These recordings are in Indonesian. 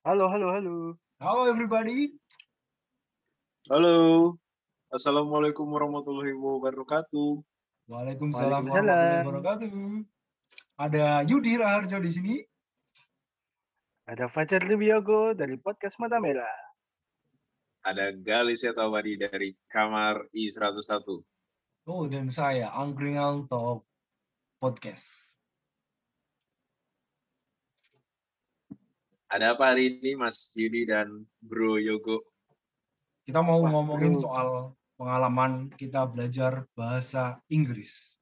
Halo, halo, halo. Halo everybody. Halo. Assalamualaikum warahmatullahi wabarakatuh. Waalaikumsalam Waalaikumsalam. warahmatullahi wabarakatuh. Ada Yudi Raharjo di sini. Ada Fajar Libiago dari podcast Mata Merah. Ada Galis Tawari dari kamar I101. Oh, dan saya Angkringan Talk Podcast. Ada apa hari ini Mas Yudi dan Bro Yogo? Kita mau Wah, ngomongin bro. soal pengalaman kita belajar bahasa Inggris.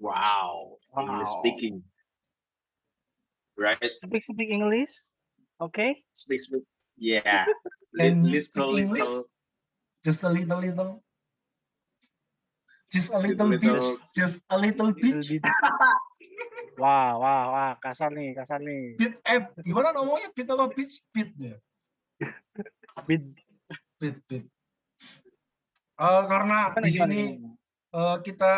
Wow, English Wow. speaking. Right? Speak speak English. Oke. Speak speak. Yeah. Can you speak English? little Just a little little. Just a Little, little bit. little. Just a little bit. Little bit. Wah, wah, wah, kasar nih, kasar nih. Bit eh, gimana ngomongnya? Bit apa bit? Bit ya. Bit. Bit bit. Eh, karena Gimana, di sini gimana? eh, kita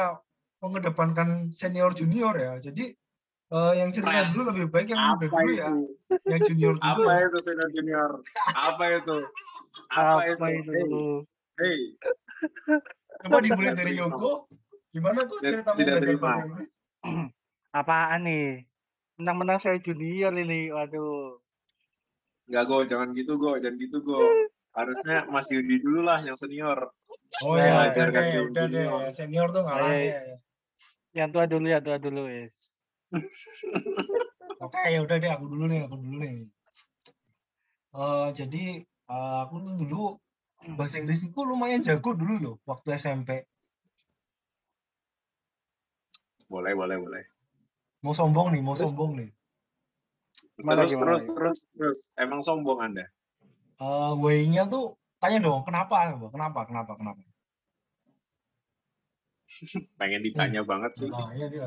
mengedepankan senior junior ya. Jadi eh, yang cerita dulu lebih baik yang muda apa dulu itu? ya, yang junior dulu Apa itu senior junior? Apa itu? Apa, Apa itu? itu? Hey, Coba dimulai dari Yoko. Gimana tuh cerita belajar terima. bahasa Inggris? Apaan nih? Menang-menang saya junior ini. Waduh. Enggak go, jangan gitu go, jangan gitu go. Harusnya Mas Yudi dulu lah yang senior. Oh Nah, ya, udah ajarkan deh, yang udah deh. Senior tuh ngalah Ayo. ya. Yang tua dulu, yang tua dulu, wes. Oke, ya udah deh, aku dulu nih, aku dulu nih. Eh, jadi eh, aku tuh dulu bahasa Inggrisku lumayan jago dulu loh waktu SMP. Boleh, boleh, boleh. Mau sombong nih, mau Terus? sombong nih. Gimana, terus, gimana, terus, terus, terus. Emang sombong Anda? Eh, way-nya tuh tanya dong, kenapa? Kenapa? Kenapa? Kenapa? Pengen ditanya banget sih. Nah, iya dia.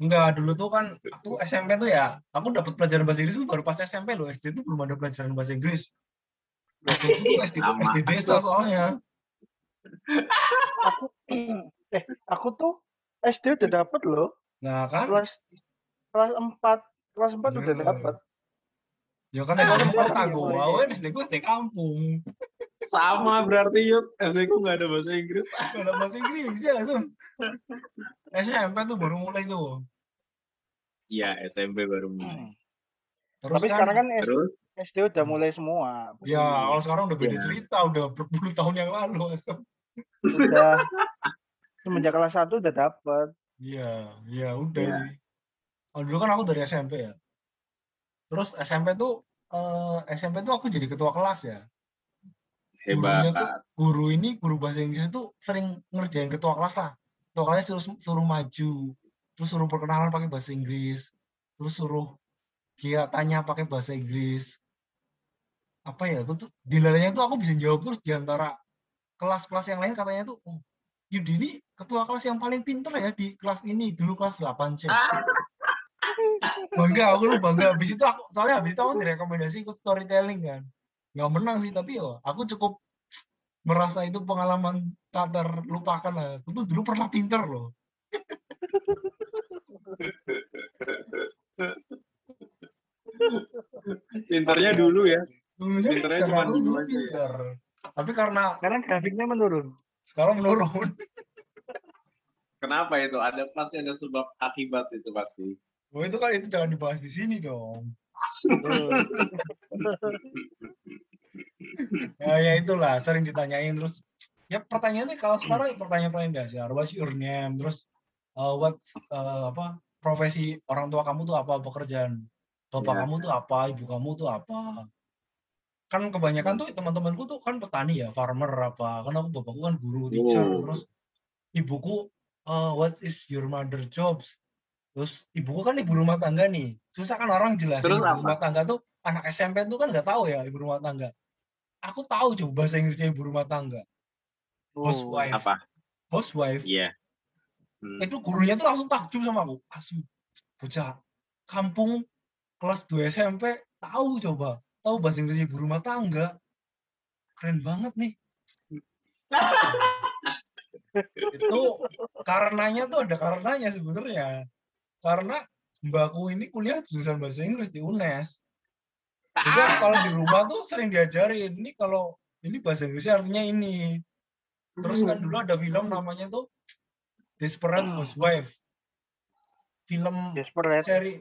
Enggak, dulu tuh kan aku SMP tuh ya, aku dapat pelajaran bahasa Inggris tuh baru pas SMP loh. SD tuh belum ada pelajaran bahasa Inggris. Waktu itu tuh SD. SD desa soalnya. Aku, eh, aku tuh SD udah dapet loh. Nah kan, Kelas kelas 4. Kelas 4 udah Iya. dapet. ya kan SD empat gue, mulai. awalnya SD gue SD kampung. Sama berarti yuk. SD ku nggak ada bahasa Inggris. Gak ada bahasa Inggris ya tuh. SMP tuh baru mulai tuh. Iya, SMP baru mulai. Hmm. Terus Tapi kan, sekarang kan SD, Terus, SD udah mulai semua. ya kalau sekarang udah beda Iya. cerita, udah berpuluh tahun yang lalu. asem. Udah semenjak kelas 1 udah dapet. Iya, iya udah Iya. sih. Kalau dulu kan aku dari SMP ya. Terus SMP tuh eh, SMP tuh aku jadi ketua kelas ya. Gurunya tuh hebat. guru ini guru bahasa Inggris itu sering ngerjain ketua kelas lah. Ketua kelas suruh suruh maju, terus suruh perkenalan pakai bahasa Inggris, terus suruh dia tanya pakai bahasa Inggris. Apa ya? Aku tuh dilalanya tuh aku bisa jawab terus di antara kelas-kelas yang lain katanya tuh oh, Yudi ini ketua kelas yang paling pinter ya di kelas ini dulu kelas 8C. bangga aku lu bangga habis itu aku soalnya habis itu aku direkomendasi ikut storytelling kan nggak menang sih tapi yo aku cukup merasa itu pengalaman tak terlupakan lah aku tuh dulu pernah pinter loh Pinternya dulu ya. Pinternya pinter, cuma dulu ya. pinter tapi karena Sekarang grafiknya menurun. Sekarang menurun Kenapa itu? Ada pasti ada sebab akibat itu pasti. oh itu kan itu jangan dibahas di sini dong ya, ya itulah sering ditanyain terus ya pertanyaannya kalau sekarang pertanyaan paling dasar what's your name terus uh, what uh, apa profesi orang tua kamu tuh apa pekerjaan bapak Ya. kamu tuh apa ibu kamu tuh apa kan kebanyakan tuh teman-temanku tuh kan petani ya farmer apa kan aku bapakku kan guru teacher Oh. terus ibuku uh, what is your mother jobs Terus ibuku kan ibu rumah tangga nih. Susah kan orang jelasin Terus ibu apa? rumah tangga tuh anak SMP tuh kan nggak tahu ya ibu rumah tangga. Aku tahu coba bahasa Inggrisnya ibu rumah tangga. Housewife. Oh, Apa? Housewife. Iya. Hmm. Itu gurunya tuh langsung takjub sama aku. Asu, bocah kampung kelas 2 SMP tahu coba. Tahu bahasa Inggris ibu rumah tangga. Keren banget nih. itu karenanya tuh ada karenanya sebenarnya. Karena mbakku ini kuliah jurusan bahasa Inggris di UNES. Aku kalau di rumah tuh sering diajarin ini kalau ini bahasa Inggrisnya artinya ini. Terus kan dulu ada film namanya tuh Desperate Housewife. Film Desperate. seri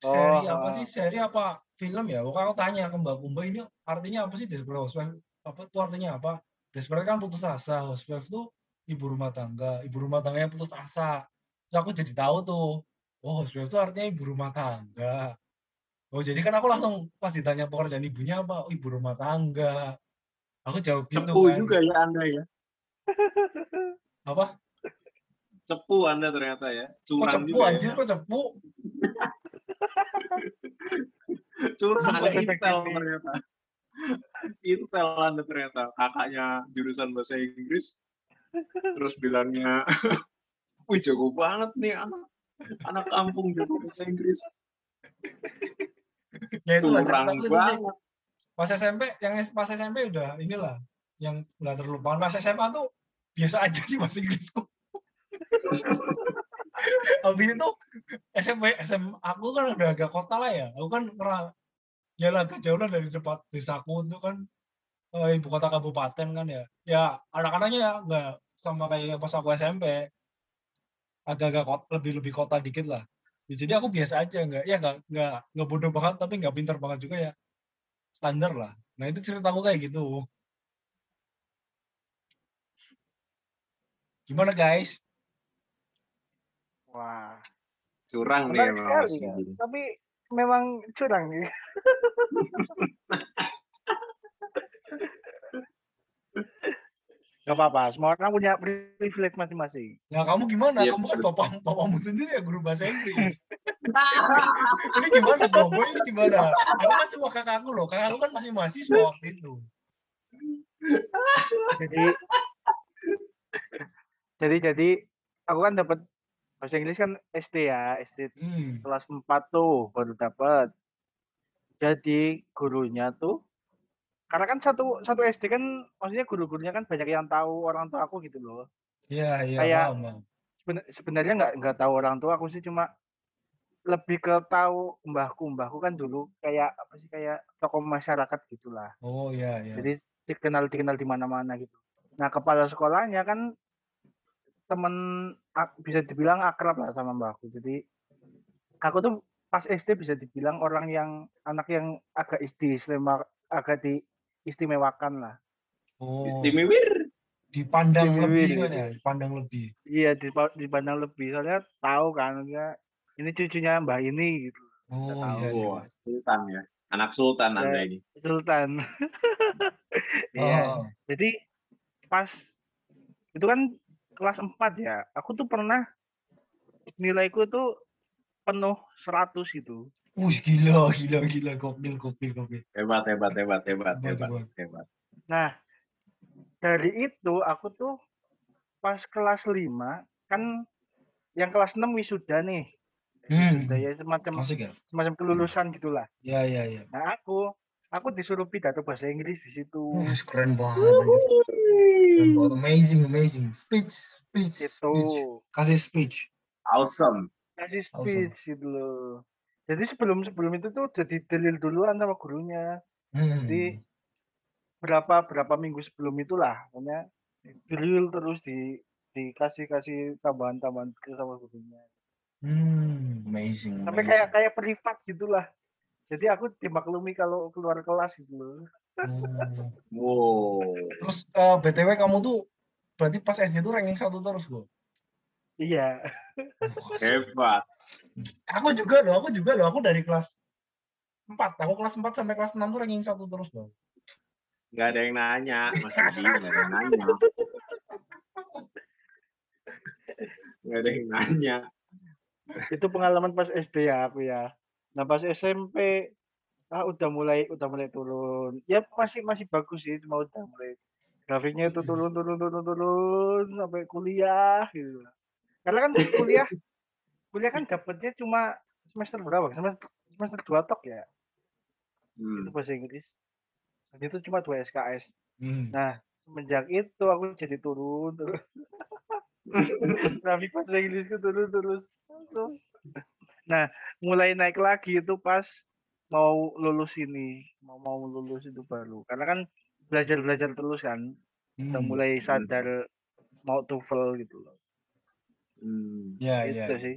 Oh, seri apa ah. sih? Seri apa film ya? Aku tanya ke Mbak Kumba ini artinya apa sih Desperate Housewife? Apa tuh artinya apa? Desperate kan putus asa, housewife tuh ibu rumah tangga, ibu rumah tangga yang putus asa. Terus aku jadi tahu tuh, oh housewife itu artinya ibu rumah tangga. Oh jadi kan aku langsung pas ditanya pekerjaan ibunya apa, oh, ibu rumah tangga. Aku jawab gitu Cepu kan. juga ya Anda ya. Apa? Cepu Anda ternyata ya. Kok cepu juga anjir, ya. kok cepu? Curang Bukan Intel ternyata. Intel Anda ternyata. Kakaknya jurusan bahasa Inggris. Terus bilangnya, wih jago banget nih anak. Anak kampung jago bahasa Inggris. Ya itu lah Curang banget. Pas SMP, yang pas SMP udah inilah yang nggak terlupakan. Pas SMA tuh biasa aja sih bahasa Inggrisku. Habis itu SMP, SM, aku kan udah agak kota lah ya. Aku kan pernah jauh lah dari tempat desaku itu kan eh, ibu kota kabupaten kan ya. Ya anak-anaknya ya nggak sama kayak pas aku SMP. Agak-agak lebih lebih kota dikit lah. Ya, jadi aku biasa aja nggak ya nggak nggak nggak bodoh banget tapi nggak pintar banget juga ya standar lah. Nah itu ceritaku kayak gitu. Gimana guys? Wah, Curang nih menarik emang sekali Mas ya. Tapi memang curang nih. Gak apa-apa, semua orang punya privilege masing-masing. Nah kamu gimana? Iya, kamu kan bapak bapakmu sendiri ya guru bahasa Inggris. ini gimana kok? Gue ini gimana? Aku kan cuma kakakku loh. Kakakku kan masih mahasiswa waktu itu. Jadi, jadi jadi aku kan dapat bahasa Inggris kan SD ya, SD Hmm. kelas 4 tuh baru dapat. Jadi gurunya tuh karena kan satu satu SD kan maksudnya guru-gurunya kan banyak yang tahu orang tua aku gitu loh. Iya iya Kayak-. Seben- sebenarnya nggak nggak tahu orang tua aku sih cuma lebih ke tahu mbahku mbahku kan dulu kayak apa sih kayak tokoh masyarakat gitulah Oh iya iya. jadi dikenal dikenal di mana-mana gitu nah kepala sekolahnya kan temen bisa dibilang akrab lah sama mbahku jadi aku tuh pas SD bisa dibilang orang yang anak yang agak istimewa agak diistimewakan lah Oh, Istimewir. dipandang Istimewa lebih kan ya, dipandang lebih. iya dipa- dipandang lebih soalnya tahu kan ya ini cucunya mbah ini gitu Oh tahu. iya. iya. Wah, Sultan ya. Anak Sultan Ya. Anda ini. Sultan iya Oh, Jadi pas itu kan kelas 4 ya. Aku tuh pernah nilaiku tuh penuh 100 itu. Wih gila gila gila gokil gokil gokil. Hebat, hebat, hebat, hebat, Hebat, hebat, hebat. Nah, dari itu aku tuh pas kelas 5 kan yang kelas 6 wisuda nih. Hmm. Wisuda ya semacam Masuk ya? semacam kelulusan gitulah. Ya ya ya. Nah, aku aku disuruh pidato bahasa Inggris di situ. Wih keren banget. Amazing amazing. Speech speech. Itu speech. Kasih speech. Awesome. kasih Awesome. speech gitu loh. Jadi sebelum sebelum itu tuh jadi dalil duluan sama gurunya. Hmm. Jadi berapa berapa minggu sebelum itulah pokoknya drill terus di dikasih kasih tambahan tambahan ke sama gurunya Hmm, amazing. sampai amazing. kayak kayak privat gitulah jadi aku dimaklumi kalau keluar kelas gitu loh Hmm. Wow. Terus eh, BTW kamu tuh berarti pas SD tuh ranking satu terus loh. iya Hebat. Aku juga loh, aku juga loh, aku dari kelas 4, aku kelas 4 sampai kelas 6 tuh ranking satu terus loh. Gak ada yang nanya, Mas Yudi. Gak ada yang nanya. Gak ada yang nanya. itu pengalaman pas SD ya aku ya. Nah pas SMP ah udah mulai udah mulai turun. Ya masih masih bagus sih, cuma udah mulai grafiknya itu turun turun turun turun sampai kuliah gitu. Karena kan kuliah kuliah kan dapatnya cuma semester berapa? Semester semester dua tok ya. Hmm. Itu bahasa Inggris. Dan itu cuma dua SKS. Hmm. Nah, semenjak itu aku jadi turun terus. Grafik bahasa Inggrisku turun terus. Nah, mulai naik lagi itu pas mau lulus ini, mau mau lulus itu baru. Karena kan belajar-belajar terus kan, udah Hmm. mulai sadar mau TOEFL gitu loh. Hmm. Ya, ya. Itu sih.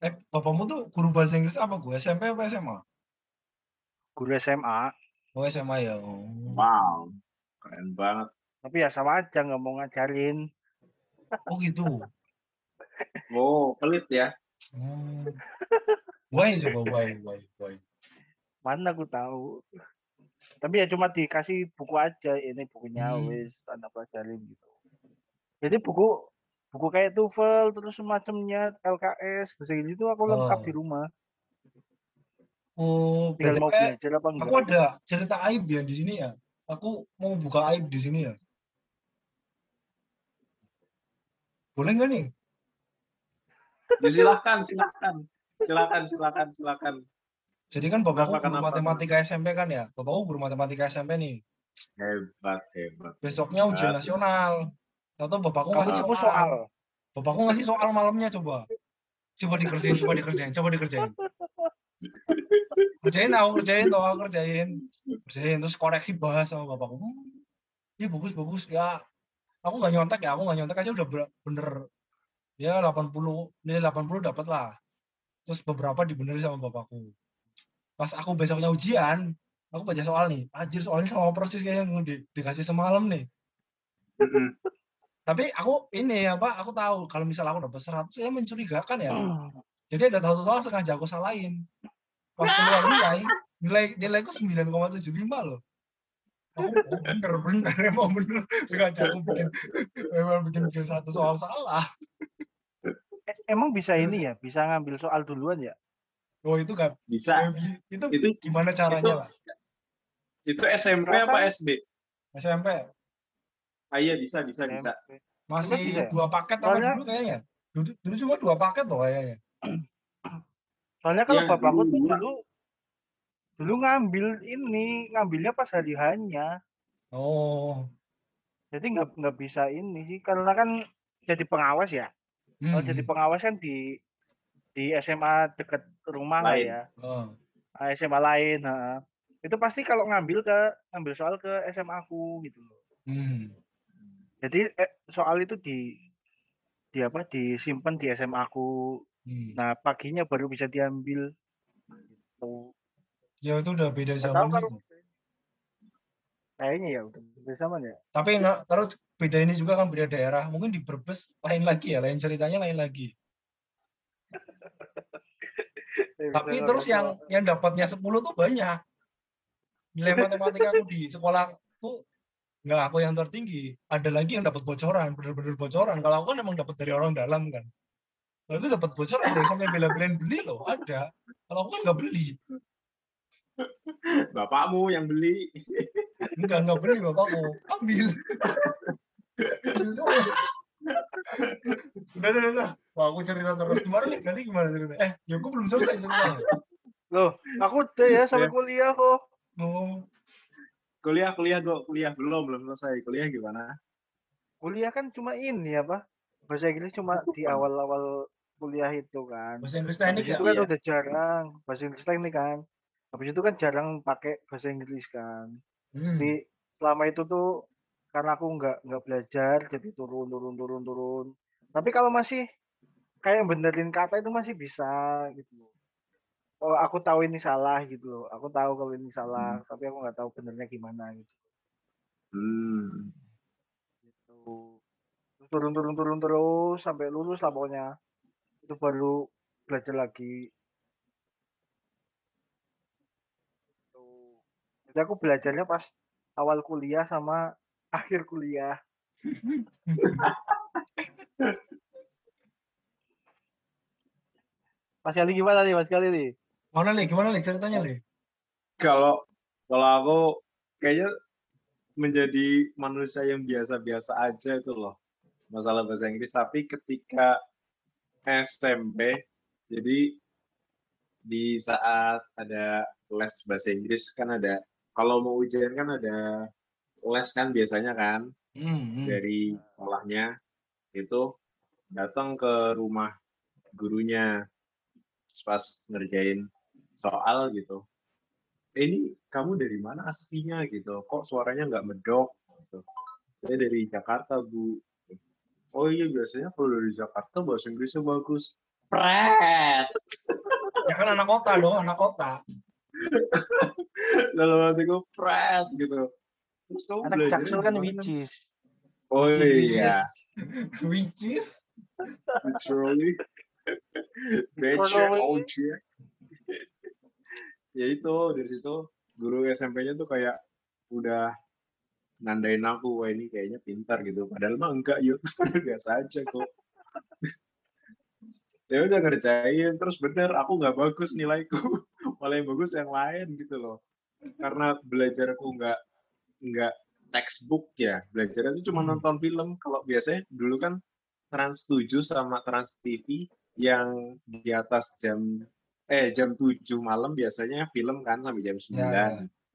Eh, bapakmu tuh guru bahasa Inggris apa gue? SMP apa SMA? Guru SMA, Oh, SMA ya. Oh. Wow, keren banget. tapi ya sama aja nggak mau ngajarin. Oh gitu. Oh, pelit ya. Hmm. Why coba why why why? Mana aku tahu. Tapi ya cuma dikasih buku aja, ini bukunya Hmm. wis anda pelajarin gitu. Jadi buku buku kayak TOEFL terus semacamnya LKS bahasa Inggris itu aku lengkap Oh. di rumah. Oh, Tinggal mau belajar apa enggak. aku ada cerita aib ya di sini ya. Aku mau buka aib di sini ya. Boleh nggak nih? Ya, silakan, silakan. Silakan, silakan, silakan. Jadi kan bapakku Kenapa, guru kenapa? matematika SMP kan ya. Bapakku guru matematika SMP nih. Hebat, hebat. Besoknya ujian Hebat. nasional. Tahu bapakku ngasih soal. soal. Bapakku ngasih soal malamnya coba. Coba dikerjain, coba dikerjain, coba dikerjain. Kerjain aku kerjain toh, aku kerjain. Kerjain terus koreksi bahas sama bapakku. Hmm, Iya bagus bagus ya. Aku nggak nyontek ya, aku nggak nyontek aja udah bener ya 80 nilai 80 dapat lah. Terus beberapa dibenerin sama bapakku. Pas aku besoknya ujian, aku baca soal nih. Anjir soalnya sama persis kayak yang di- dikasih semalam nih. Tapi aku ini apa, aku tahu kalau misal aku dapat 100 ya mencurigakan ya. Jadi ada satu soal sengaja aku salahin. Pas keluar nilai, nilai nilaiku 9,75 loh. Aku oh, bener bener emang bener sengaja aku bikin memang bikin bikin satu soal salah. E- Emang bisa ini ya, bisa ngambil soal duluan ya? Oh itu kan Bisa. itu Itu gimana caranya itu- lah? itu SMP Perasaan- apa SD? SMP Ah iya bisa, bisa, bisa. masih bisa ya? dua paket apa Soalnya- dulu kayaknya. Dulu, dulu cuma dua paket loh kayaknya. Soalnya kalau Ya, bapakku tuh dulu- dulu dulu ngambil ini, ngambilnya pas hari hanya. Oh. Jadi nggak nggak bisa ini sih, karena kan jadi pengawas ya. Kalau Hmm. jadi pengawas kan di di SMA dekat rumah lah Lain. ya, Oh. Ah, SMA lain. heeh. Itu pasti kalau ngambil ke ngambil soal ke SMA aku gitu loh. Hmm. Jadi eh, soal itu di di apa disimpan di SMA aku. Hmm. Nah paginya baru bisa diambil. Gitu. Ya itu udah beda zaman kalau kayaknya ya udah beda zaman ya. Tapi nggak terus beda ini juga kan beda daerah. Mungkin di Brebes lain lagi ya, lain ceritanya lain lagi. Tapi Beda terus yang yang dapatnya 10 tuh banyak. Nilai matematika aku di sekolah tuh nggak aku yang tertinggi. Ada lagi yang dapat bocoran, bener-bener bocoran. Kalau aku kan emang dapat dari orang dalam kan. Kalau itu dapat bocoran loh, sampai bela-belain beli loh, ada. Kalau aku kan nggak beli. Bapakmu yang beli. Enggak, enggak beli bapakku. Ambil. udah, udah, udah. Wah, aku cerita terus. Kemarin nih, ganti gimana cerita? Eh, ya aku belum selesai ceritanya. Loh, aku udah ya sampai Ya. kuliah kok. Oh, Kuliah, kuliah, kok kuliah belum, belum selesai. Kuliah gimana? Kuliah kan cuma ini apa? Bahasa Inggris cuma di awal-awal kuliah itu kan. bahasa Inggris teknik ya? itu kan Iya. udah jarang bahasa Inggris teknik kan. Habis itu kan jarang pakai bahasa Inggris kan. Hmm. Di selama itu tuh karena aku nggak nggak belajar jadi turun turun turun turun. Tapi kalau masih kayak benerin kata itu masih bisa gitu. Oh aku tahu ini salah gitu loh. Aku tahu kalau ini salah, tapi aku nggak tahu benernya gimana gitu. Hmm. gitu. Terus turun turun turun terus sampai lulus lah pokoknya. Itu baru belajar lagi. Tuh. Jadi aku belajarnya pas awal kuliah sama akhir kuliah. Mas Kali gimana nih Mas Kali nih? Mana nih? Gimana nih ceritanya nih? Kalau kalau aku kayaknya menjadi manusia yang biasa-biasa aja itu loh masalah bahasa Inggris. Tapi ketika SMP, jadi di saat ada les bahasa Inggris kan ada kalau mau ujian kan ada les kan biasanya kan Hmm, hmm. dari sekolahnya itu datang ke rumah gurunya pas ngerjain soal gitu. "Eh, ini kamu dari mana aslinya? gitu. Kok suaranya nggak medok? gitu. saya dari Jakarta bu. Oh iya biasanya kalau dari Jakarta bahasa Inggrisnya bagus. Pret! Ya kan anak kota loh, anak kota. lalu nanti gue pret! gitu terus kamu Anak Jaksel kan which oh iya. Which is literally. OJ. ya itu dari situ guru SMP-nya tuh kayak udah nandain aku wah ini kayaknya pintar gitu. Padahal mah enggak yuk. Biasa aja kok. Ya udah ngerjain terus bener aku nggak bagus nilaiku. Malah yang bagus yang lain gitu loh. Karena belajarku nggak nggak textbook ya belajarnya itu cuma Hmm. nonton film kalau biasanya dulu kan Trans 7 sama Trans TV yang di atas jam eh jam 7 malam biasanya film kan sampai jam 9 Ya, ya.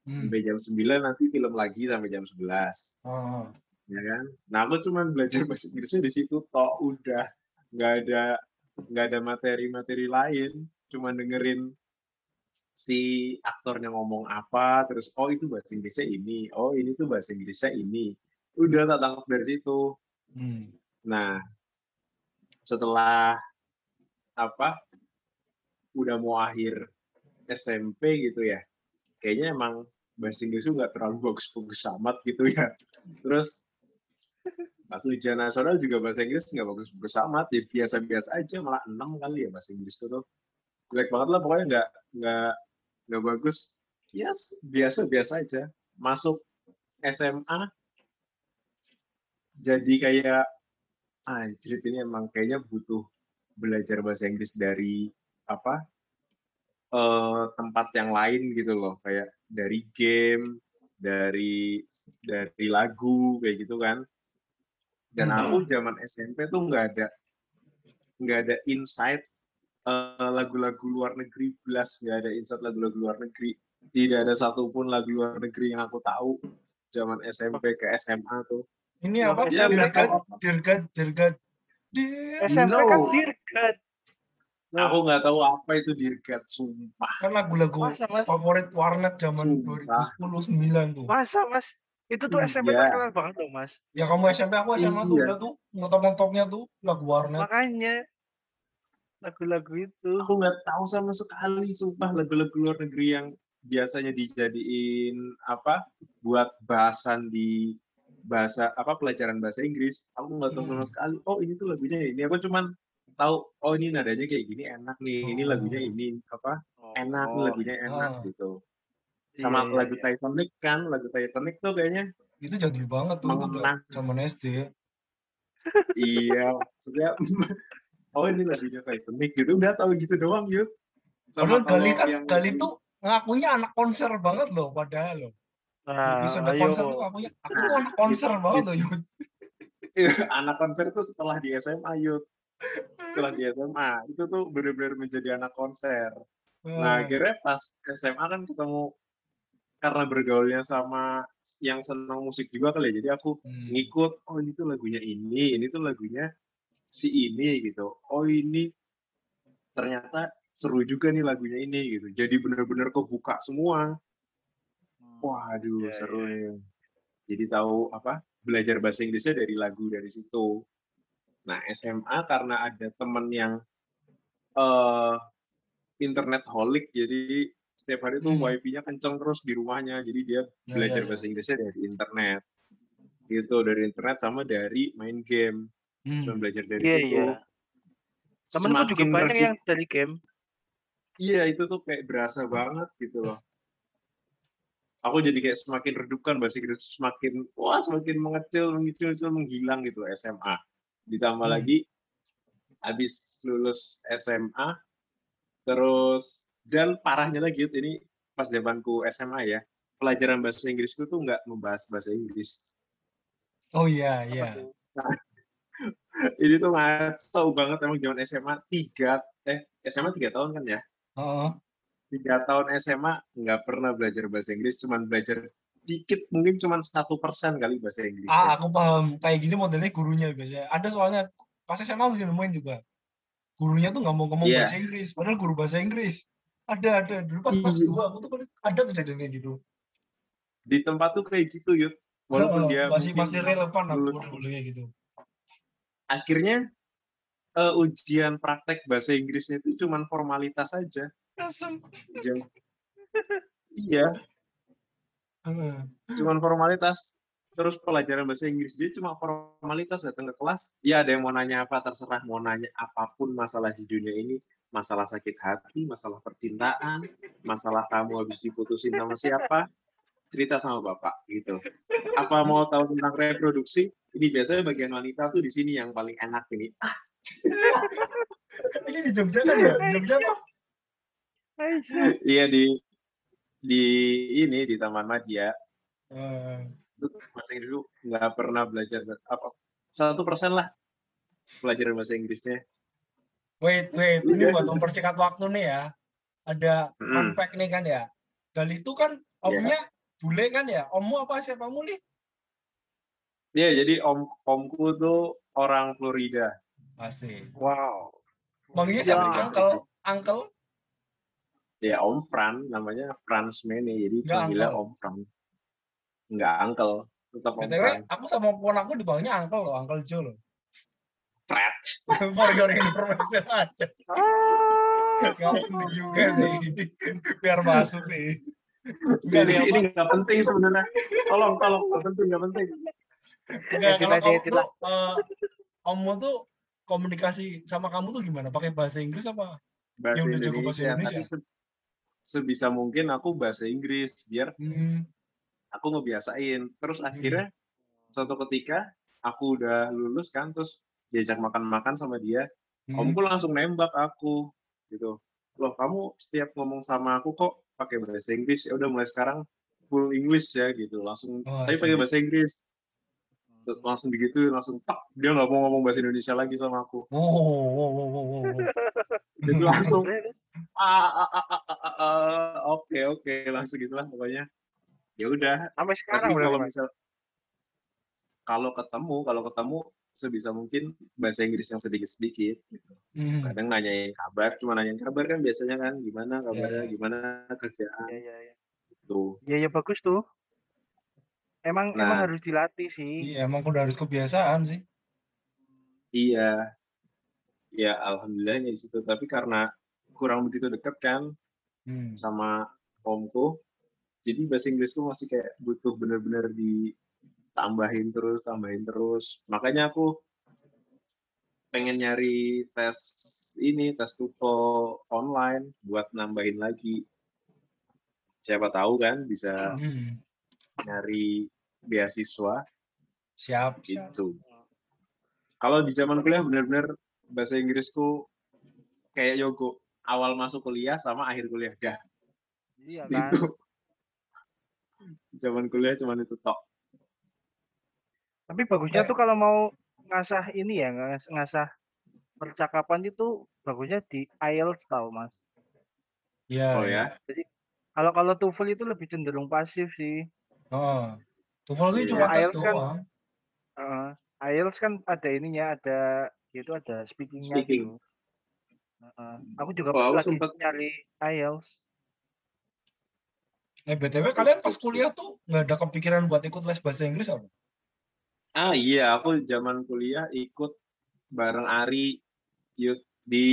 Hmm. sampai jam 9 nanti film lagi sampai jam 11 Oh. ya kan nah aku cuman belajar bahasa Inggrisnya di situ toh udah nggak ada nggak ada materi-materi lain cuman dengerin si aktornya ngomong apa terus oh itu bahasa Inggrisnya ini oh ini tuh bahasa Inggrisnya ini udah tak tangkap dari situ Hmm. Nah, setelah apa udah mau akhir SMP gitu ya, kayaknya emang bahasa Inggris tuh nggak terlalu bagus-bagus amat gitu ya. Terus pas ujian nasional juga bahasa Inggris nggak bagus-bagus amat, ya biasa-biasa aja malah enam kali ya bahasa Inggris tuh. Jelek banget lah pokoknya nggak nggak nggak bagus. Yes, biasa-biasa aja. Masuk SMA jadi kayak anjir ini emang kayaknya butuh belajar bahasa Inggris dari apa eh, tempat yang lain gitu loh kayak dari game dari dari lagu kayak gitu kan dan Hmm. aku zaman SMP tuh nggak ada nggak ada insight eh, lagu-lagu luar negeri belas nggak ada insight lagu-lagu luar negeri tidak ada satupun lagu luar negeri yang aku tahu zaman SMP ke SMA tuh Ini apa? SMP Dirgat, kan- dirgat, dirgat. Dir- SMP kan No. dirgat. Loh, Aku nggak tahu apa itu dirgat, sumpah. Kan lagu-lagu favorit warnet zaman Sumpah. 2010 tuh. Masa mas? Itu tuh SMP Iya. terkenal banget loh mas. Ya kamu SMP, aku SMA tuh Iya. udah tuh ngetop-ngetopnya tuh lagu warnet. Makanya lagu-lagu itu. Aku nggak tahu sama sekali, sumpah lagu-lagu luar negeri yang biasanya dijadiin apa buat bahasan di bahasa apa pelajaran bahasa Inggris. Aku nggak tahu sama Hmm. sekali. Oh ini tuh lagunya ini. Aku cuman tahu. Oh ini nadanya kayak gini enak nih. Ini Oh. lagunya ini apa enak nih lagunya enak Ah. gitu. Iya, Sama iya, lagu iya. Titanic kan, lagu Titanic tuh kayaknya Itu jadul banget tuh, zaman SD. iya, maksudnya oh ini lagunya Titanic gitu. Udah tahu gitu doang, yuk. Padahal Gali kan, yang- Gali tuh ngakunya anak konser banget loh, padahal loh. Nah, episode ayo. konser tuh ngakunya, aku tuh anak konser Itu- banget loh, Yud. anak konser itu setelah di SMA yuk setelah di SMA itu tuh benar-benar menjadi anak konser Ah. nah akhirnya pas SMA kan ketemu karena bergaulnya sama yang senang musik juga kali ya jadi aku Hmm. ngikut oh ini tuh lagunya ini ini tuh lagunya si ini gitu. Oh ini ternyata seru juga nih lagunya ini gitu. Jadi benar-benar kebuka semua. Waduh Iya, seru iya. nih. Jadi tahu apa belajar bahasa Inggrisnya dari lagu dari situ. Nah SMA karena ada temen yang eh internet holic jadi setiap hari tuh Hmm. wifi-nya kenceng terus di rumahnya. Jadi dia Ya, belajar ya, ya. bahasa Inggrisnya dari internet. Gitu dari internet sama dari main game Hmm. cuma belajar dari Iya, situ iya. Temenku juga Semakin banyak yang dari game. iya itu tuh kayak berasa banget gitu loh aku jadi kayak semakin redupkan bahasa Inggris semakin wah semakin mengecil mengecil mengecil, menghilang gitu SMA ditambah Hmm. lagi habis lulus SMA Terus dan parahnya lagi ini pas zamanku SMA ya, pelajaran bahasa Inggrisku tuh nggak membahas bahasa Inggris. Oh iya, iya. Ini tuh ngaco banget emang zaman SMA tiga eh SMA tiga tahun kan ya? Heeh. Tiga tahun SMA nggak pernah belajar bahasa Inggris, cuman belajar dikit mungkin cuman satu persen kali bahasa Inggris. Ah, aku paham. Kayak gini modelnya gurunya biasanya. Ada soalnya pas SMA aku nemuin juga. Gurunya tuh nggak mau ngomong Iya. bahasa Inggris, padahal guru bahasa Inggris. Ada, ada. Dulu pas kelas Iya. dua aku tuh ada kejadian kayak gitu. Di tempat tuh kayak gitu Yud. Walaupun Heeh, dia masih masih relevan aku kayak gitu. Akhirnya eh, ujian praktek bahasa Inggrisnya itu cuman formalitas saja. Iya, cuman formalitas. Terus pelajaran bahasa Inggris dia cuma formalitas datang ke kelas. Ya ada yang mau nanya apa terserah mau nanya apa pun masalah di dunia ini, masalah sakit hati, masalah percintaan, masalah kamu habis diputusin sama siapa, cerita sama bapak gitu. Apa mau tahu tentang reproduksi? Ini biasanya bagian wanita tuh di sini yang paling enak ini. Ini di Jogja kan ya? Di Jogja apa? Iya di di ini di Taman Madya Eh, itu bahasa Inggris tuh nggak pernah belajar apa satu persen lah pelajaran bahasa Inggrisnya. wait, wait. Ini Udah. buat mempersingkat waktu nih ya. Ada fun Mm. fact nih kan ya. Gali itu kan omnya bule kan ya? Ommu apa siapamu nih? Iya jadi om omku tuh orang Florida. Masih. Wow. Manggilnya siapa? Ya. Uncle? Uncle? Ya Om Fran namanya Franz Mene jadi Nggak panggilnya. Om Fran. Nggak uncle tetap Om BTW, Fran. aku sama pon aku dipanggilnya Uncle loh, Uncle Joe loh. Fred. For your information aja. Ah, Gak penting juga sih. Biar masuk sih. Enggak Ini ini nggak penting sebenarnya. Tolong tolong nggak penting nggak penting. Enggak, kalau kamu edit tuh, lah. kamu tuh komunikasi sama kamu tuh gimana? Pakai bahasa Inggris apa? Bahasa udah jago bahasa Indonesia. Indonesia. Tapi se- sebisa mungkin aku bahasa Inggris biar Hmm, aku ngebiasain. Terus akhirnya suatu ketika aku udah lulus kan, terus diajak makan-makan sama dia, hmm. omku langsung nembak aku gitu. Loh kamu setiap ngomong sama aku kok pakai bahasa Inggris? Ya udah mulai sekarang full English ya gitu. Langsung Oh, tapi pakai bahasa Inggris. Terus Langsung begitu, langsung tak dia nggak mau ngomong bahasa Indonesia lagi sama aku. Wow, wow, wow, wow, wow, wow. Jadi langsung ah, ah, ah, ah, ah, ah, oke oke langsung gitulah pokoknya. Ya udah, Sampai tapi sekarang berarti, kalau misal kalau ketemu kalau ketemu sebisa mungkin bahasa Inggris yang sedikit-sedikit gitu. Hmm. kadang nanyain kabar cuma nanyain kabar kan biasanya kan gimana kabarnya Iya. gimana kerjaan Iya, iya, iya. gitu Iya, iya bagus tuh. Emang emang Nah. harus dilatih sih. Iya, emang udah harus kebiasaan sih. iya ya alhamdulillahnya di situ tapi karena kurang begitu dekat kan Hmm. sama omku jadi bahasa Inggrisku masih kayak butuh bener-bener ditambahin terus tambahin terus makanya aku pengen nyari tes ini tes TOEFL online buat nambahin lagi siapa tahu kan bisa Hmm. nyari beasiswa Siap. siap. gitu kalau di zaman kuliah bener-bener bahasa Inggrisku kayak Yogo awal masuk kuliah sama akhir kuliah dah Iya kan. itu zaman kuliah cuman itu tok Tapi bagusnya tuh kalau mau ngasah ini ya, ngas- ngasah percakapan itu bagusnya di IELTS tahu, Mas. Iya. oh iya. ya Kalau kalau TOEFL itu lebih cenderung pasif sih. Oh. TOEFL itu Iya. cuma tes IELTS kan- doang. Heeh. IELTS kan ada ininya, ada itu ada speakingnya Speaking. gitu. Heeh. Aku juga Oh, aku lagi sempet- nyari IELTS. Eh, BTW kalian pas kuliah tuh nggak ada kepikiran buat ikut les bahasa Inggris apa? Ah iya aku zaman kuliah ikut bareng Ari yut di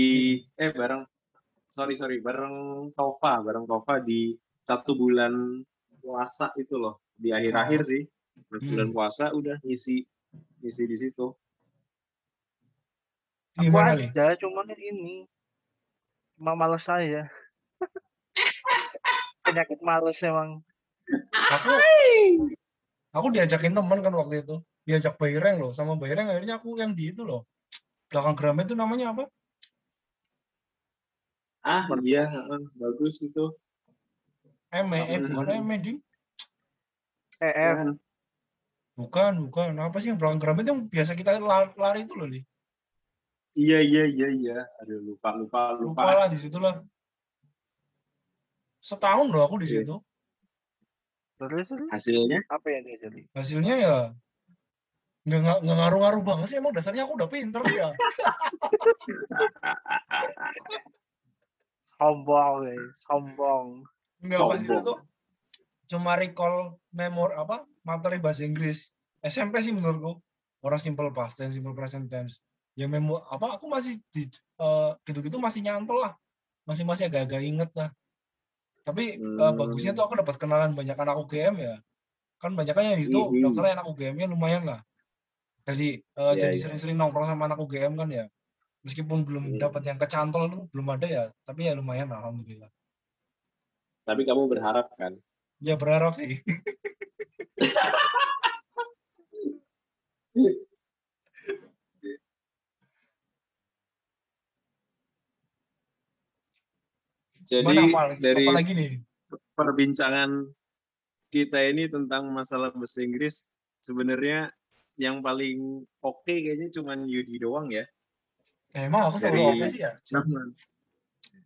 eh bareng sorry sorry bareng Tova bareng Tova di satu bulan puasa itu loh di akhir-akhir sih Pas Hmm. bulan puasa udah ngisi ngisi di situ Aku Gimana nih? cuman ini cuma males saya. Penyakit males emang. Aku aku diajakin teman kan waktu itu. Diajak Bayreng loh, sama Bayreng akhirnya aku yang di itu loh. Belakang Gramet itu namanya apa? Ah iya, heeh, bagus itu. Eh Hmm. bukan Eme, ding. EF. Kan. Bukan, bukan. Apa sih yang belakang Gramet yang biasa kita lari, lari itu loh, Li? Iya iya iya iya. Aduh lupa lupa lupa. Lupa lah di situ lah. Setahun loh aku di Iya. situ. Terus terus Hasilnya apa yang dia jadi? Hasilnya ya nggak nggak ngaruh-ngaruh banget sih emang dasarnya aku udah pinter ya Sombong, guys. Sombong. nggak pas itu tuh cuma recall memor apa materi bahasa Inggris SMP sih menurutku orang simple past tense simple present tense ya memo apa aku masih di eh, gitu-gitu masih nyantol lah masih masih agak-agak inget lah tapi eh, Hmm. bagusnya tuh aku dapat kenalan banyak anak UGM ya kan banyak kan yang di situ Mhm. dokternya anak UGM-nya lumayan lah jadi eh, Iya, jadi iya. sering-sering nongkrong sama anak UGM kan ya meskipun belum Hmm. dapat yang kecantol itu belum ada ya tapi ya lumayan lah alhamdulillah tapi kamu berharap kan? ya berharap sih Jadi Mana apa dari apa lagi nih perbincangan kita ini tentang masalah bahasa Inggris sebenarnya yang paling oke kayaknya cuman Yudi doang ya. Eh, emang aku selalu Dari- oke sih ya. Zaman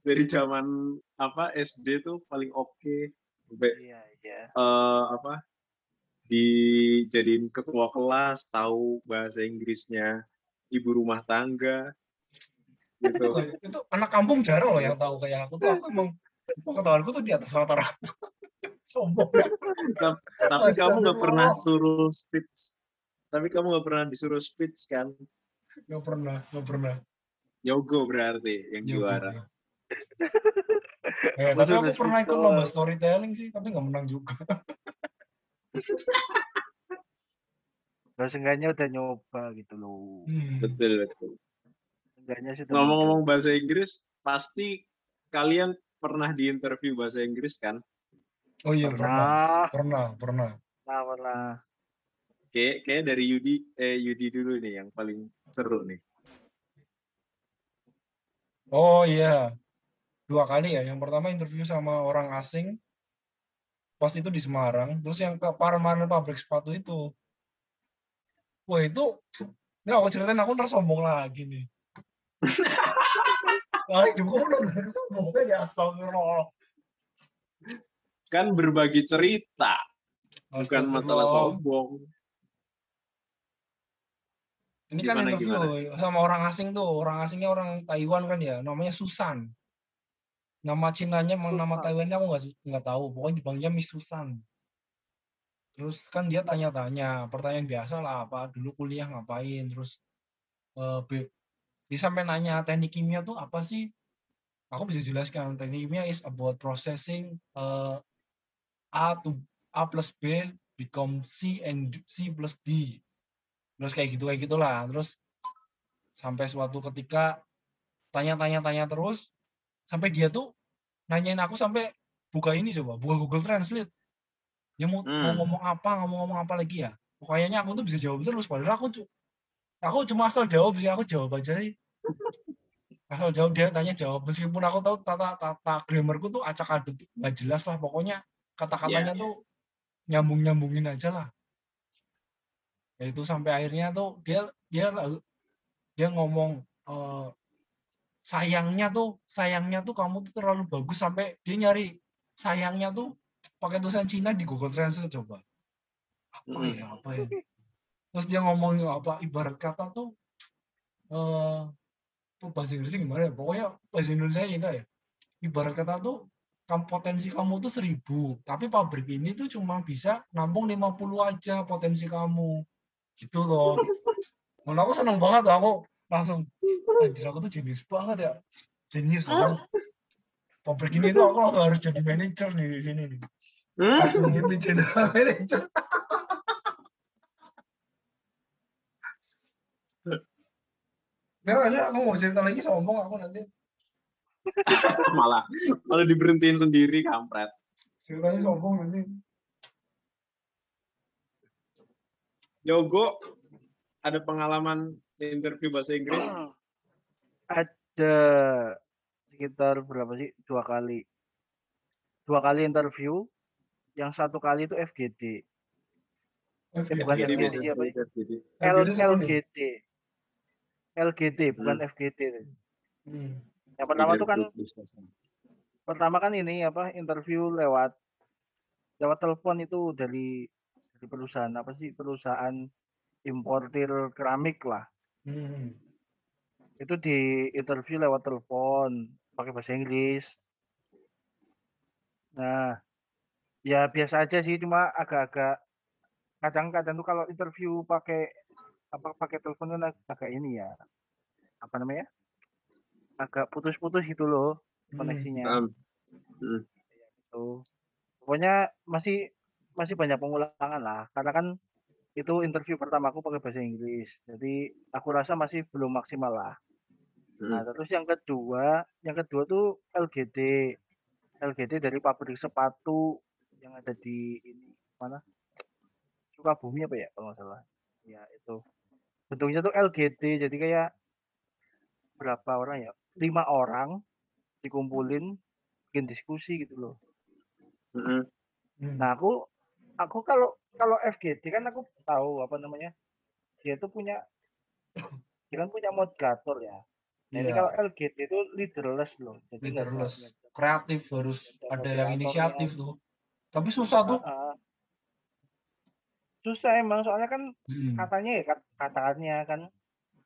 dari zaman apa SD tuh paling oke. Sampai Iya, iya. eh, apa dijadiin ketua kelas tahu bahasa Inggrisnya ibu rumah tangga gitu. Itu anak kampung jarang loh yang tahu kayak aku tuh. Aku emang pengetahuanku tuh di atas rata-rata. Sombong. Tapi kamu nggak pernah suruh speech tapi kamu nggak pernah disuruh speech kan? Nggak pernah nggak pernah. Yogo berarti yang Ya, juara. gue. eh, Aku tapi aku pernah ikut lomba storytelling sih tapi nggak menang juga. Terus seenggaknya udah nyoba gitu loh. Hmm. betul betul. Seenggaknya sudah ngomong-ngomong bahasa Inggris pasti kalian pernah diinterview bahasa Inggris kan? Oh iya pernah. pernah, pernah pernah. Pernah, pernah. Kayak kayak dari Yudi eh Yudi dulu nih yang paling seru nih. Oh iya. Dua kali ya. Yang pertama interview sama orang asing. Pas itu di Semarang. Terus yang ke Parmanan pabrik sepatu itu. Wah itu ini aku ceritain aku ntar sombong lagi nih. Kali juga udah sombongnya di astagfirullah. Kan berbagi cerita. Bukan masalah sombong Ini kan Gimana, interview sama orang asing tuh, orang asingnya orang Taiwan kan ya, namanya Susan. Nama Cinanya sama nama Susan. Taiwannya aku nggak nggak tahu, pokoknya dipanggilnya Miss Susan. Terus kan dia tanya-tanya, pertanyaan biasa lah, apa dulu kuliah ngapain, terus be- dia sampai nanya teknik kimia tuh apa sih? Aku bisa jelaskan, teknik kimia is about processing eh, A to A plus B become C and C plus D terus kayak gitu kayak gitulah. Terus sampai suatu ketika tanya-tanya-tanya terus sampai dia tuh nanyain aku sampai buka ini coba buka Google Translate. Dia mau, mau Hmm. ngomong apa ngomong ngomong apa lagi ya? Pokoknya aku tuh bisa jawab terus padahal aku cu- aku cuma asal jawab sih aku jawab aja sih. Asal jawab dia tanya jawab. Meskipun aku tahu tata tata grammarku tuh acak aduk nggak jelas lah. Pokoknya kata-katanya Iya, iya. tuh nyambung nyambungin aja lah ya itu sampai akhirnya tuh dia dia dia ngomong eh, sayangnya tuh sayangnya tuh kamu tuh terlalu bagus sampai dia nyari sayangnya tuh pakai tulisan Cina di Google Translate coba. Apa ya apa ya? Terus dia ngomong apa ibarat kata tuh eh tuh bahasa Inggrisnya gimana ya? Pokoknya bahasa Indonesia enggak ya. Ibarat kata tuh kamu potensi kamu tuh seribu tapi pabrik ini tuh cuma bisa nampung 50 aja potensi kamu gitu loh. Mana aku seneng banget aku langsung anjir aku tuh jenius banget ya. Jenius aku. Pabrik ini tuh aku langsung harus jadi manajer nih di sini nih. Langsung jadi general manager. Nah, aku mau cerita lagi sombong aku nanti. Malah malah diberhentiin sendiri kampret. Ceritanya sombong nanti Yogo ada pengalaman interview bahasa Inggris? Ada sekitar berapa sih? Dua kali. Dua kali interview. Yang satu kali itu FGD Eh, iya. bukan FGD, apa ya? FGD. LGD LGD bukan FGD Hmm. yang pertama tuh kan pertama kan ini apa interview lewat lewat telepon itu dari dari perusahaan apa sih perusahaan importir keramik lah Hmm. itu di interview lewat telepon pakai bahasa Inggris nah ya biasa aja sih cuma agak-agak kadang-kadang tuh kalau interview pakai apa pakai telepon kan ag- agak ini ya apa namanya agak putus-putus gitu loh Hmm. koneksinya Paham. gitu. Pokoknya masih masih banyak pengulangan lah karena kan itu interview pertama aku pakai bahasa Inggris. Jadi aku rasa masih belum maksimal lah. Nah, Hmm. terus yang kedua, yang kedua tuh LGD. LGD dari pabrik sepatu yang ada di ini mana? Sukabumi apa ya kalau nggak salah. Ya, itu. Bentuknya tuh LGD. Jadi kayak berapa orang ya? Lima orang dikumpulin bikin diskusi gitu loh. Hmm. Hmm. Nah, aku aku kalau kalau FGD kan aku tahu apa namanya. Dia tuh punya dia kan punya moderator ya. Nah, ini Iya. kalau LGD itu leaderless loh. Jadi Leaderless. kreatif harus ada yang inisiatif tuh. Tapi susah tuh. Ah, ah. Susah emang soalnya kan Hmm. katanya ya kat- katakannya kan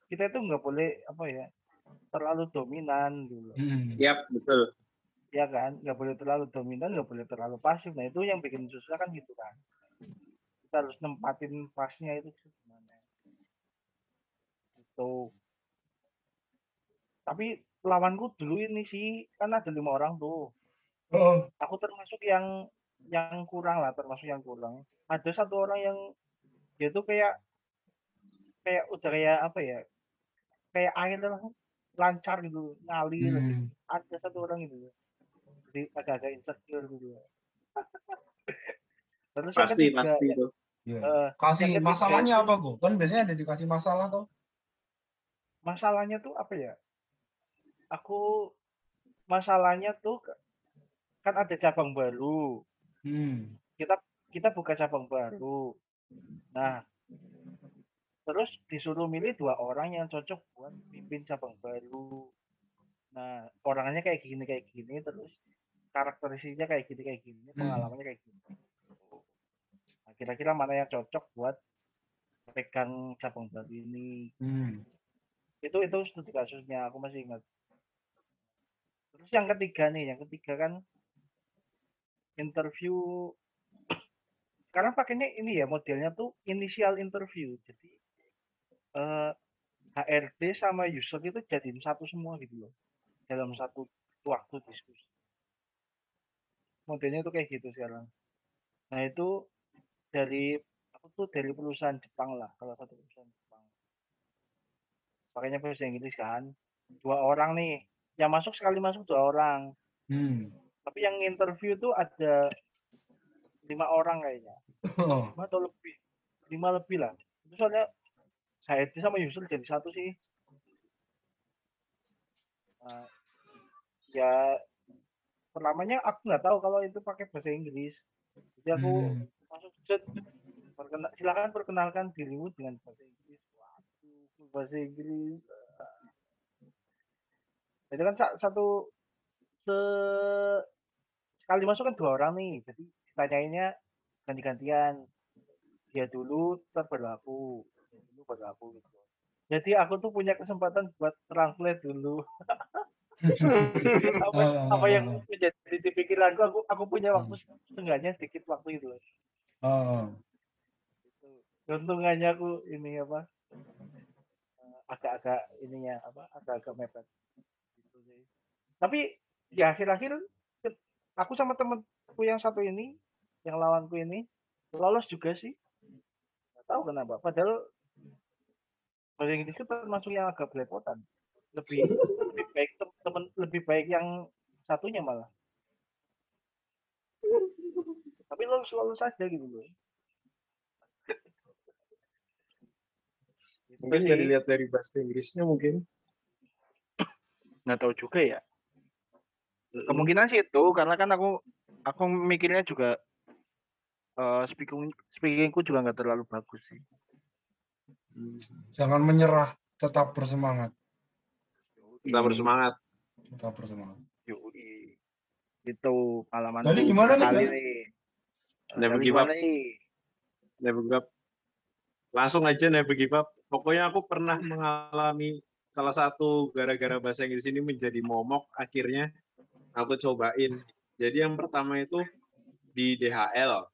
kita itu nggak boleh apa ya terlalu dominan gitu loh. Hmm. Yap, betul. Ya kan nggak boleh terlalu dominan nggak boleh terlalu pasif. Nah itu yang bikin susah kan gitu kan. Kita harus nempatin pasnya itu gimana. Itu tapi lawanku dulu ini sih kan ada lima orang tuh. Oh. aku termasuk yang yang kurang lah termasuk yang kurang. Ada satu orang yang dia tuh kayak kayak udah kayak apa ya kayak air lah lancar gitu ngalir. Hmm. ada satu orang itu agak-agak insecure gitu terus yang Pasti, ketiga, pasti ya, itu. Iya. eh, Kasih yang ketiga masalahnya itu- apa, Go? Kan biasanya ada dikasih masalah tuh. masalahnya tuh apa ya aku masalahnya tuh kan ada cabang baru Hmm. kita buka cabang baru nah terus disuruh milih dua orang yang cocok buat pimpin cabang baru nah orangnya kayak gini kayak gini terus karakteristiknya kayak gini kayak gini Hmm. pengalamannya kayak gini. Nah, kira-kira mana yang cocok buat pegang cabang baru ini? Hmm. itu itu studi kasusnya aku masih ingat. Terus yang ketiga nih yang ketiga kan interview. Sekarang pakainya ini ya modelnya tuh initial interview. Jadi eh, HRD sama user itu jadiin satu semua gitu loh. Dalam satu waktu diskusi modelnya tuh kayak gitu sekarang. Nah itu dari aku tuh dari perusahaan Jepang lah kalau satu perusahaan Jepang. Pakainya bahasa Inggris kan dua orang nih yang masuk sekali masuk dua orang. Hmm. tapi yang interview tuh ada lima orang kayaknya. Oh. lima atau lebih lima lebih lah. Itu soalnya HRD sama user jadi satu sih. Nah, ya pertamanya aku nggak tahu kalau itu pakai bahasa Inggris. Jadi aku Hmm. masuk set perkena, silakan perkenalkan dirimu dengan bahasa Inggris. Waduh bahasa Inggris. Itu kan sa- satu se sekali masuk kan dua orang nih. Jadi ditanyainnya ganti-gantian. Dia dulu ntar baru aku. Dia dulu baru aku gitu. Jadi aku tuh punya kesempatan buat translate dulu apa, Ah, apa yang menjadi di pikiranku aku aku punya waktu setengahnya sedikit waktu itu Oh. Keuntungannya aku ini apa eh, agak-agak ininya apa agak-agak mepet gitu sih. Tapi di akhir-akhir aku sama temenku yang satu ini, yang lawanku ini lolos juga sih. Gak tahu kenapa. Padahal bahasa Inggris itu termasuk yang agak belepotan. Lebih lebih baik yang satunya malah. Tapi lolos lolos saja gitu loh. Gitu Mungkin nggak dilihat dari bahasa Inggrisnya mungkin. nggak tahu juga ya Kemungkinan sih itu karena kan aku aku mikirnya juga eh speaking speakingku juga nggak terlalu bagus sih. Hmm. Jangan menyerah, tetap bersemangat. Kita bersemangat. Yoi. Itu pengalaman. Tadi gimana nih, kali nih? Never give up. nih? Never give up. Langsung aja never give up. Pokoknya aku pernah mengalami salah satu gara-gara bahasa Inggris ini menjadi momok. Akhirnya aku cobain. Jadi yang pertama itu di DHL.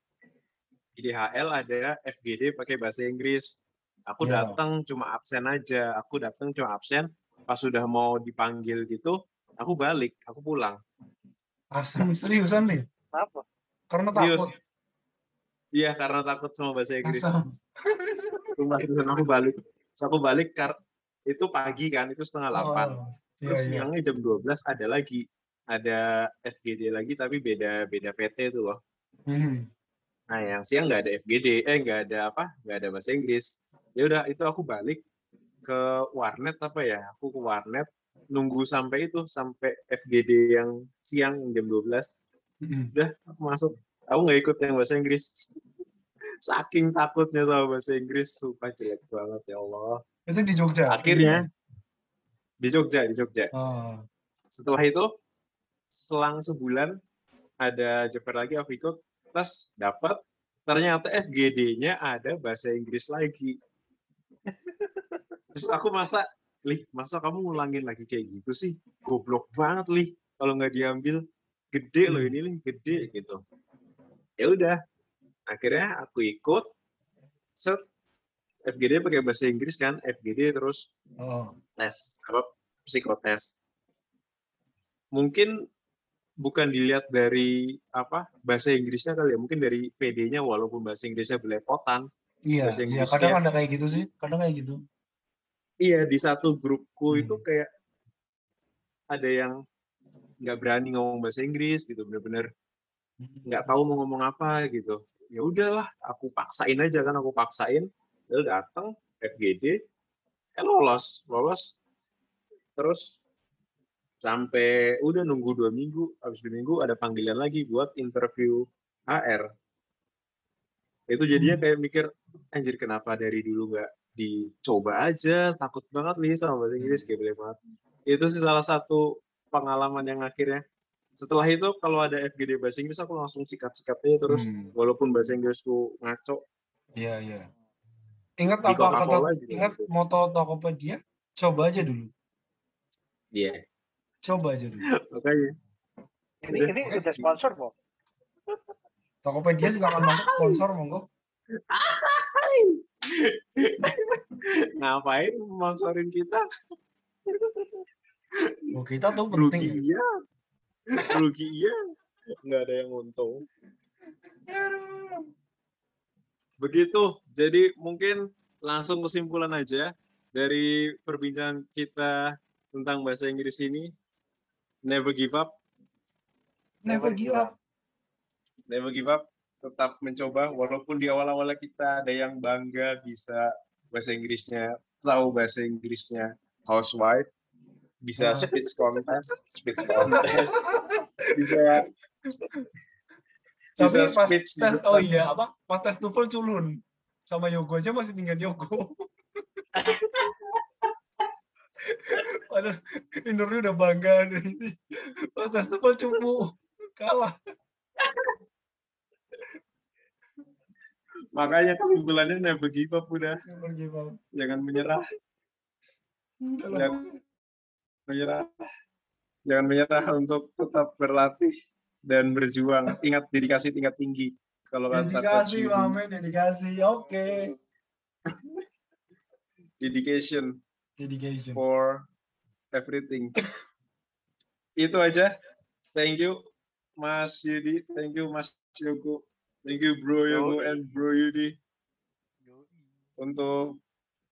Di DHL ada FGD pakai bahasa Inggris. Aku Ya. datang cuma absen aja. Aku datang cuma absen. Pas sudah mau dipanggil gitu, aku balik, aku pulang. Asam seriusan nih. Apa? Karena takut. Iya, karena takut sama bahasa Inggris. Asam. Rumah dan aku balik. Terus aku balik kar itu pagi kan, itu setengah delapan. Oh, iya, Terus iya. siangnya jam 12 ada lagi. Ada FGD lagi tapi beda beda PT itu loh. Hmm. Nah, yang siang nggak ada FGD, eh nggak ada apa? nggak ada bahasa Inggris. Ya udah, itu aku balik ke warnet apa ya? Aku ke warnet nunggu sampai itu sampai FGD yang siang jam 12. Hmm. Udah, aku masuk. Aku nggak ikut yang bahasa Inggris. Saking takutnya sama bahasa Inggris, sumpah jelek banget ya Allah. Itu di Jogja. Akhirnya di Jogja, di Jogja. Oh. Setelah itu selang sebulan ada Jepper lagi aku ikut, terus dapat ternyata FGD-nya ada bahasa Inggris lagi. Terus aku masa, lih masa kamu ngulangin lagi kayak gitu sih? Goblok banget lih kalau nggak diambil. Gede loh ini lih, gede gitu. Ya udah, akhirnya aku ikut. Set, FGD pakai bahasa Inggris kan, FGD terus Oh. tes apa psikotes mungkin bukan dilihat dari apa bahasa Inggrisnya kali ya mungkin dari PD-nya walaupun bahasa Inggrisnya belepotan Iya, Bahasa iya kadang ada kayak gitu sih, kadang kayak gitu. Iya di satu grupku Hmm. itu kayak ada yang nggak berani ngomong bahasa Inggris gitu bener-bener nggak tahu mau ngomong apa gitu. Ya udahlah aku paksain aja kan aku paksain. Lalu datang FGD eh lolos lolos. Terus sampai udah nunggu dua minggu habis dua minggu ada panggilan lagi buat interview HR itu jadinya Hmm. kayak mikir anjir kenapa dari dulu nggak dicoba aja takut banget nih sama bahasa Inggris kayak boleh banget itu sih salah satu pengalaman yang akhirnya setelah itu kalau ada FGD bahasa Inggris aku langsung sikat-sikat aja terus Hmm. walaupun bahasa Inggrisku ngaco Iya, iya. Ingat apa kata ingat gitu. moto Tokopedia? Coba aja dulu. iya Coba aja dulu. makanya Ini Udah. ini udah sponsor kok. Tokopedia silakan masuk sponsor monggo. Ngapain sponsorin kita? Oh, kita tuh rugi penting. iya. Rugi iya. Nggak ada yang untung. Begitu. Jadi mungkin langsung kesimpulan aja dari perbincangan kita tentang bahasa Inggris ini. Never give up. Never give up. never give up tetap mencoba walaupun di awal-awal kita ada yang bangga bisa bahasa Inggrisnya tahu bahasa Inggrisnya housewife bisa Ah. speech contest speech contest bisa Tapi bisa pas tes, oh iya apa? Pas tes TOEFL culun. Sama Yogo aja masih tinggal Yogo. Padahal Indurnya udah bangga nih. Pas tes TOEFL cupu. Kalah. Makanya kesimpulannya never give up udah Never give up. jangan menyerah Udah jangan menyerah jangan menyerah untuk tetap berlatih dan berjuang ingat dedikasi tingkat tinggi kalau kata Dedikasi, Yudi, Mame, dedikasi. Oke. dedication Dedication. for everything. Itu aja. Thank you Mas Yudi, thank you Mas Yogo, thank you Bro. Yogo and Bro Yudi untuk